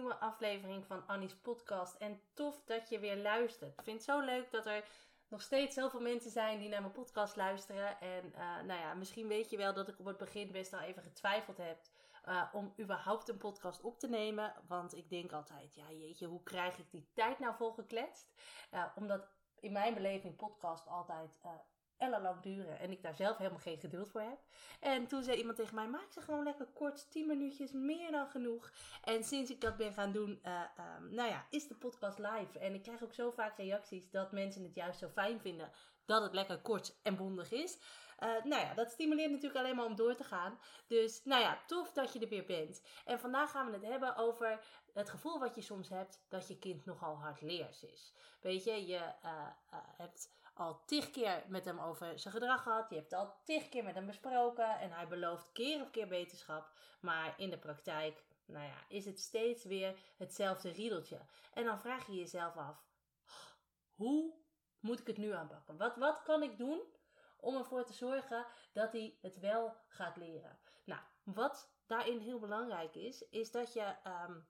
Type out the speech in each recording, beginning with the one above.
Nieuwe aflevering van Annie's podcast. En tof dat je weer luistert. Ik vind het zo leuk dat er nog steeds zoveel mensen zijn die naar mijn podcast luisteren. En uh, nou ja, misschien weet je wel dat ik op het begin best wel even getwijfeld heb uh, om überhaupt een podcast op te nemen. Want ik denk altijd, ja jeetje, hoe krijg ik die tijd nou volgekletst? Uh, omdat in mijn beleving podcast altijd ellenlang duren. En ik daar zelf helemaal geen geduld voor heb. En toen zei iemand tegen mij: maak ze gewoon lekker kort, 10 minuutjes, meer dan genoeg. En sinds ik dat ben gaan doen, uh, um, nou ja, is de podcast live. En ik krijg ook zo vaak reacties dat mensen het juist zo fijn vinden dat het lekker kort en bondig is. Uh, nou ja, dat stimuleert natuurlijk alleen maar om door te gaan. Dus nou ja, tof dat je er weer bent. En vandaag gaan we het hebben over het gevoel wat je soms hebt dat je kind nogal hardleers is. Weet je, je uh, hebt al tig keer met hem over zijn gedrag gehad. Je hebt al tig keer met hem besproken. En hij belooft keer op keer beterschap. Maar in de praktijk, nou ja, is het steeds weer hetzelfde riedeltje. En dan vraag je jezelf af: hoe moet ik het nu aanpakken? Wat, wat kan ik doen om ervoor te zorgen dat hij het wel gaat leren? Nou, wat daarin heel belangrijk is, is dat je. Um,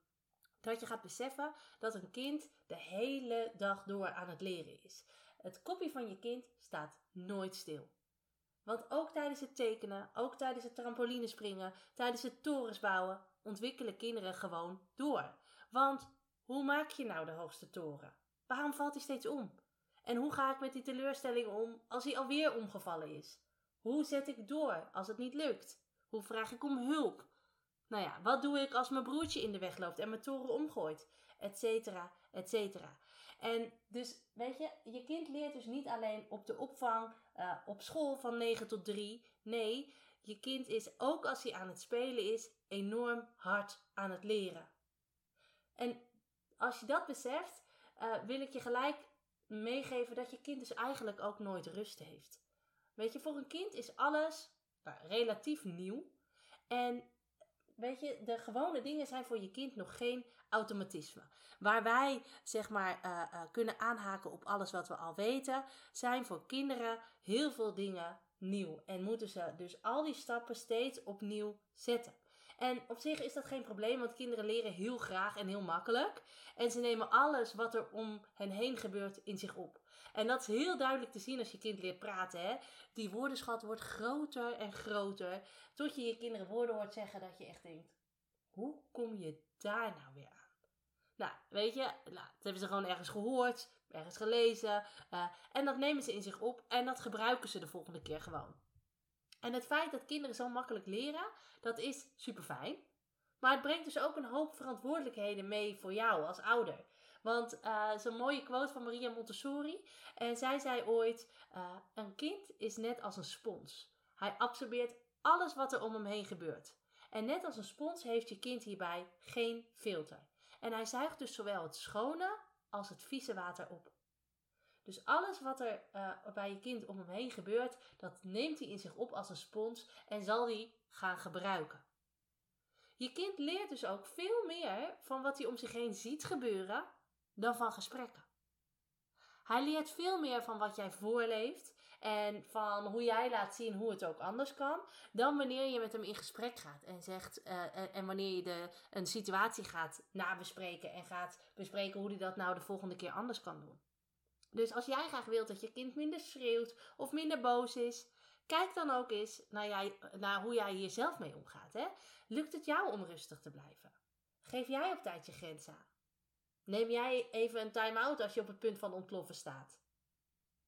dat je gaat beseffen dat een kind de hele dag door aan het leren is. Het kopje van je kind staat nooit stil. Want ook tijdens het tekenen, ook tijdens het trampolinespringen, tijdens het torens bouwen, ontwikkelen kinderen gewoon door. Want hoe maak je nou de hoogste toren? Waarom valt hij steeds om? En hoe ga ik met die teleurstelling om als hij alweer omgevallen is? Hoe zet ik door als het niet lukt? Hoe vraag ik om hulp? Nou ja, wat doe ik als mijn broertje in de weg loopt en mijn toren omgooit? Etcetera, etcetera. En dus, weet je, je kind leert dus niet alleen op de opvang, uh, op school van 9 tot 3. Nee, je kind is ook als hij aan het spelen is, enorm hard aan het leren. En als je dat beseft, uh, wil ik je gelijk meegeven dat je kind dus eigenlijk ook nooit rust heeft. Weet je, voor een kind is alles uh, relatief nieuw. En weet je, de gewone dingen zijn voor je kind nog geen automatisme. Waar wij zeg maar uh, uh, kunnen aanhaken op alles wat we al weten, zijn voor kinderen heel veel dingen nieuw. En moeten ze dus al die stappen steeds opnieuw zetten. En op zich is dat geen probleem, want kinderen leren heel graag en heel makkelijk. En ze nemen alles wat er om hen heen gebeurt in zich op. En dat is heel duidelijk te zien als je kind leert praten. Hè? Die woordenschat wordt groter en groter. Tot je je kinderen woorden hoort zeggen dat je echt denkt: hoe kom je daar nou weer aan? Nou, weet je, nou, dat hebben ze gewoon ergens gehoord, ergens gelezen. Uh, en dat nemen ze in zich op en dat gebruiken ze de volgende keer gewoon. En het feit dat kinderen zo makkelijk leren, dat is super fijn. Maar het brengt dus ook een hoop verantwoordelijkheden mee voor jou als ouder. Want uh, zo'n mooie quote van Maria Montessori. En zij zei ooit: uh, Een kind is net als een spons. Hij absorbeert alles wat er om hem heen gebeurt. En net als een spons heeft je kind hierbij geen filter. En hij zuigt dus zowel het schone als het vieze water op. Dus alles wat er uh, bij je kind om hem heen gebeurt, dat neemt hij in zich op als een spons en zal hij gaan gebruiken. Je kind leert dus ook veel meer van wat hij om zich heen ziet gebeuren dan van gesprekken. Hij leert veel meer van wat jij voorleeft en van hoe jij laat zien hoe het ook anders kan, dan wanneer je met hem in gesprek gaat en zegt uh, en wanneer je de, een situatie gaat nabespreken en gaat bespreken hoe hij dat nou de volgende keer anders kan doen. Dus als jij graag wilt dat je kind minder schreeuwt of minder boos is, kijk dan ook eens naar, jij, naar hoe jij hier zelf mee omgaat. Hè? Lukt het jou om rustig te blijven? Geef jij op tijd je grens aan? Neem jij even een time-out als je op het punt van ontploffen staat?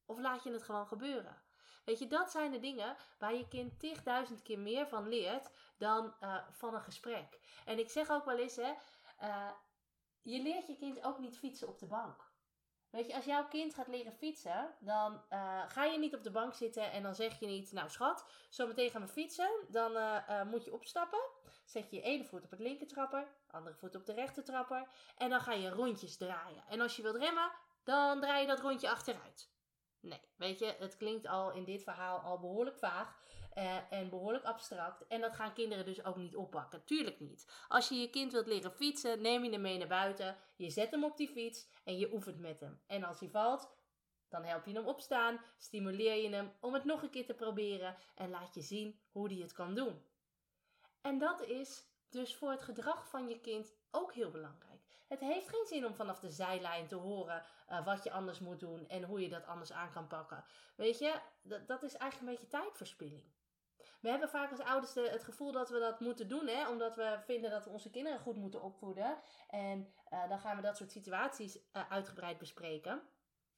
Of laat je het gewoon gebeuren? Weet je, dat zijn de dingen waar je kind tigduizend keer meer van leert dan uh, van een gesprek. En ik zeg ook wel eens, hè, uh, je leert je kind ook niet fietsen op de bank. Weet je, als jouw kind gaat leren fietsen, dan uh, ga je niet op de bank zitten en dan zeg je niet, nou schat, zometeen gaan we fietsen. Dan uh, uh, moet je opstappen. Zet je je ene voet op het linker trapper, andere voet op de rechter trapper. En dan ga je rondjes draaien. En als je wilt remmen, dan draai je dat rondje achteruit. Nee, weet je, het klinkt al in dit verhaal al behoorlijk vaag. Uh, en behoorlijk abstract. En dat gaan kinderen dus ook niet oppakken. Tuurlijk niet. Als je je kind wilt leren fietsen, neem je hem mee naar buiten. Je zet hem op die fiets en je oefent met hem. En als hij valt, dan help je hem opstaan, stimuleer je hem om het nog een keer te proberen en laat je zien hoe hij het kan doen. En dat is dus voor het gedrag van je kind ook heel belangrijk. Het heeft geen zin om vanaf de zijlijn te horen uh, wat je anders moet doen en hoe je dat anders aan kan pakken. Weet je, dat, dat is eigenlijk een beetje tijdverspilling. We hebben vaak als ouders het gevoel dat we dat moeten doen, hè, omdat we vinden dat we onze kinderen goed moeten opvoeden. En uh, dan gaan we dat soort situaties uh, uitgebreid bespreken.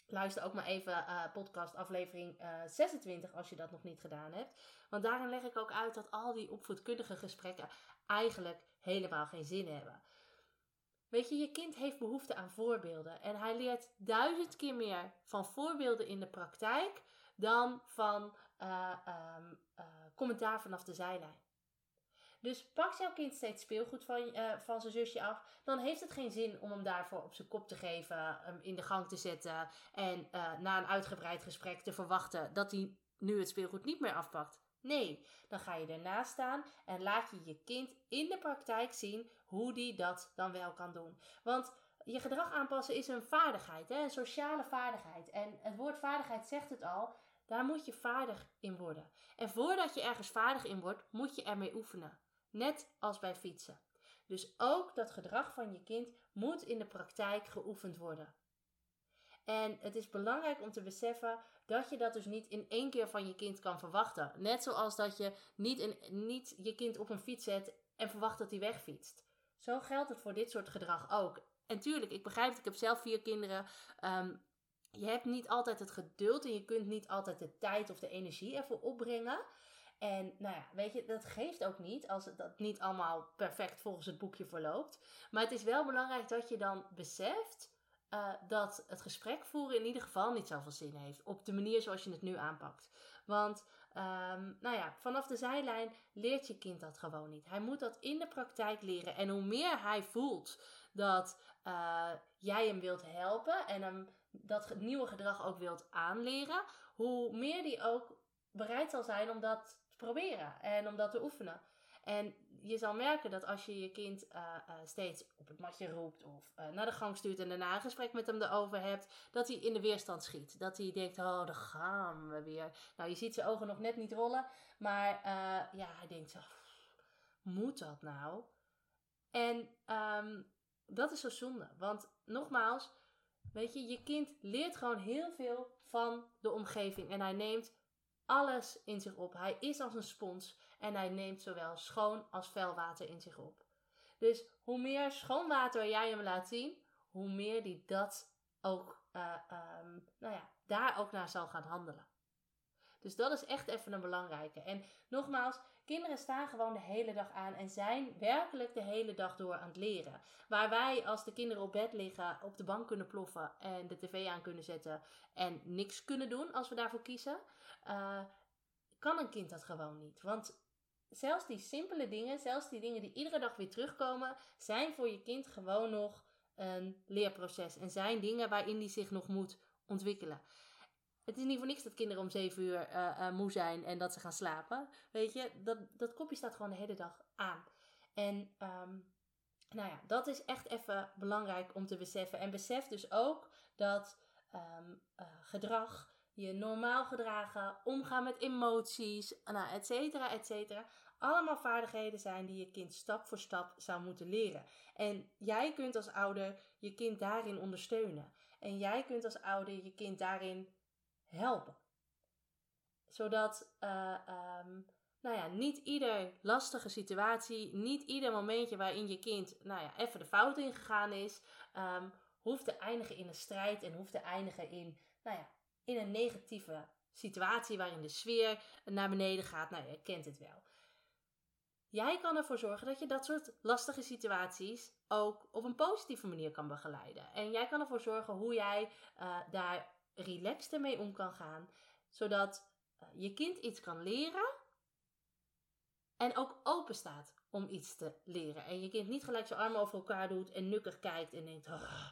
Luister ook maar even uh, podcast aflevering 26 als je dat nog niet gedaan hebt. Want daarin leg ik ook uit dat al die opvoedkundige gesprekken eigenlijk helemaal geen zin hebben. Weet je, je kind heeft behoefte aan voorbeelden. En hij leert duizend keer meer van voorbeelden in de praktijk dan van uh, um, uh, commentaar vanaf de zijlijn. Dus pak jouw kind steeds speelgoed van, uh, van zijn zusje af, dan heeft het geen zin om hem daarvoor op zijn kop te geven, hem in de gang te zetten en na een uitgebreid gesprek te verwachten dat hij nu het speelgoed niet meer afpakt. Nee, dan ga je ernaast staan en laat je je kind in de praktijk zien hoe die dat dan wel kan doen. Want je gedrag aanpassen is een vaardigheid, hè? een sociale vaardigheid. En het woord vaardigheid zegt het al, daar moet je vaardig in worden. En voordat je ergens vaardig in wordt, moet je ermee oefenen. Net als bij fietsen. Dus ook dat gedrag van je kind moet in de praktijk geoefend worden. En het is belangrijk om te beseffen dat je dat dus niet in één keer van je kind kan verwachten. Net zoals dat je niet, niet je kind op een fiets zet en verwacht dat hij wegfietst. Zo geldt het voor dit soort gedrag ook. En tuurlijk, ik begrijp het, ik heb zelf vier kinderen. Um, je hebt niet altijd het geduld en je kunt niet altijd de tijd of de energie ervoor opbrengen. En nou ja, weet je, dat geeft ook niet als het dat niet allemaal perfect volgens het boekje verloopt. Maar het is wel belangrijk dat je dan beseft uh, dat het gesprek voeren in ieder geval niet zoveel zin heeft. Op de manier zoals je het nu aanpakt. Want um, nou ja, vanaf de zijlijn leert je kind dat gewoon niet. Hij moet dat in de praktijk leren. En hoe meer hij voelt dat uh, jij hem wilt helpen en hem dat nieuwe gedrag ook wilt aanleren, hoe meer die ook bereid zal zijn om dat te proberen en om dat te oefenen. En je zal merken dat als je je kind uh, uh, steeds op het matje roept of uh, naar de gang stuurt en daarna een gesprek met hem erover hebt, dat hij in de weerstand schiet. Dat hij denkt, oh, daar gaan we weer. Nou, je ziet zijn ogen nog net niet rollen, maar ja, hij denkt moet dat nou? En um, dat is zo zonde, want nogmaals, weet je, je kind leert gewoon heel veel van de omgeving en hij neemt alles in zich op. Hij is als een spons en hij neemt zowel schoon als vuil water in zich op. Dus hoe meer schoon water jij hem laat zien, hoe meer hij dat ook, uh, um, nou ja, daar ook naar zal gaan handelen. Dus dat is echt even een belangrijke. En nogmaals, kinderen staan gewoon de hele dag aan en zijn werkelijk de hele dag door aan het leren. Waar wij als de kinderen op bed liggen, op de bank kunnen ploffen en de tv aan kunnen zetten en niks kunnen doen als we daarvoor kiezen, uh, kan een kind dat gewoon niet. Want zelfs die simpele dingen, zelfs die dingen die iedere dag weer terugkomen, zijn voor je kind gewoon nog een leerproces. En zijn dingen waarin die zich nog moet ontwikkelen. Het is niet voor niks dat kinderen om zeven uur uh, uh, moe zijn en dat ze gaan slapen. Weet je, dat, dat kopje staat gewoon de hele dag aan. En um, nou ja, dat is echt even belangrijk om te beseffen. En besef dus ook dat um, uh, gedrag je normaal gedragen, omgaan met emoties, nou, et cetera, et cetera. Allemaal vaardigheden zijn die je kind stap voor stap zou moeten leren. En jij kunt als ouder je kind daarin ondersteunen. En jij kunt als ouder je kind daarin helpen. Zodat, uh, um, nou ja, niet ieder lastige situatie, niet ieder momentje waarin je kind, nou ja, even de fout ingegaan is, um, hoeft te eindigen in een strijd en hoeft te eindigen in, nou ja, in een negatieve situatie waarin de sfeer naar beneden gaat. Nou, je kent het wel. jij kan ervoor zorgen dat je dat soort lastige situaties ook op een positieve manier kan begeleiden. En jij kan ervoor zorgen hoe jij uh, daar relaxed mee om kan gaan, zodat uh, je kind iets kan leren en ook open staat om iets te leren. En je kind niet gelijk zijn armen over elkaar doet en nukkig kijkt en denkt: oh,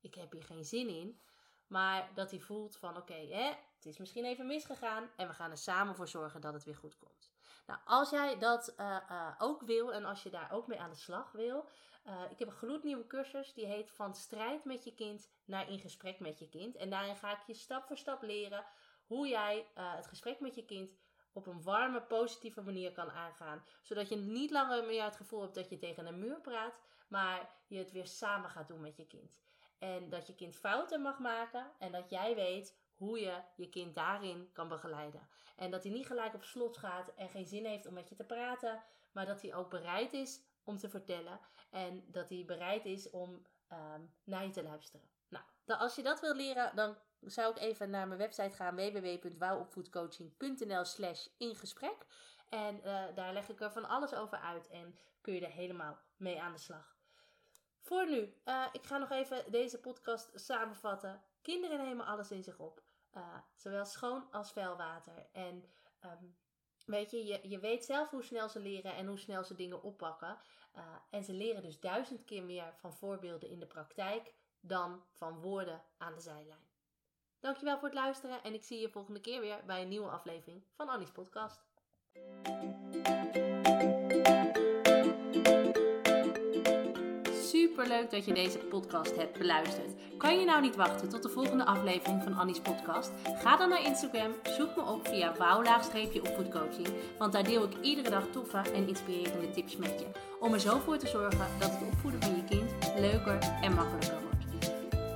ik heb hier geen zin in. Maar dat hij voelt van oké, het is misschien even misgegaan en we gaan er samen voor zorgen dat het weer goed komt. Nou, als jij dat uh, uh, ook wil en als je daar ook mee aan de slag wil, uh, ik heb een gloednieuwe cursus die heet Van strijd met je kind naar in gesprek met je kind. En daarin ga ik je stap voor stap leren hoe jij het gesprek met je kind op een warme, positieve manier kan aangaan. Zodat je niet langer meer het gevoel hebt dat je tegen een muur praat, maar je het weer samen gaat doen met je kind. En dat je kind fouten mag maken en dat jij weet hoe je je kind daarin kan begeleiden. En dat hij niet gelijk op slot gaat en geen zin heeft om met je te praten, maar dat hij ook bereid is om te vertellen en dat hij bereid is om um, naar je te luisteren. Nou, als je dat wil leren, dan zou ik even naar mijn website gaan www.wouwopvoedcoaching.nl slash ingesprek. En uh, daar leg ik er van alles over uit en kun je er helemaal mee aan de slag. Voor nu, uh, ik ga nog even deze podcast samenvatten. Kinderen nemen alles in zich op. Uh, zowel schoon als vuil water. En um, weet je, je, je weet zelf hoe snel ze leren en hoe snel ze dingen oppakken. Uh, en ze leren dus duizend keer meer van voorbeelden in de praktijk dan van woorden aan de zijlijn. Dankjewel voor het luisteren en ik zie je volgende keer weer bij een nieuwe aflevering van Annie's podcast. Superleuk dat je deze podcast hebt beluisterd. Kan je nou niet wachten tot de volgende aflevering van Annie's podcast? Ga dan naar Instagram, zoek me op via wouwlaagstreepje want daar deel ik iedere dag toffe en inspirerende tips met je. Om er zo voor te zorgen dat het opvoeden van je kind leuker en makkelijker wordt.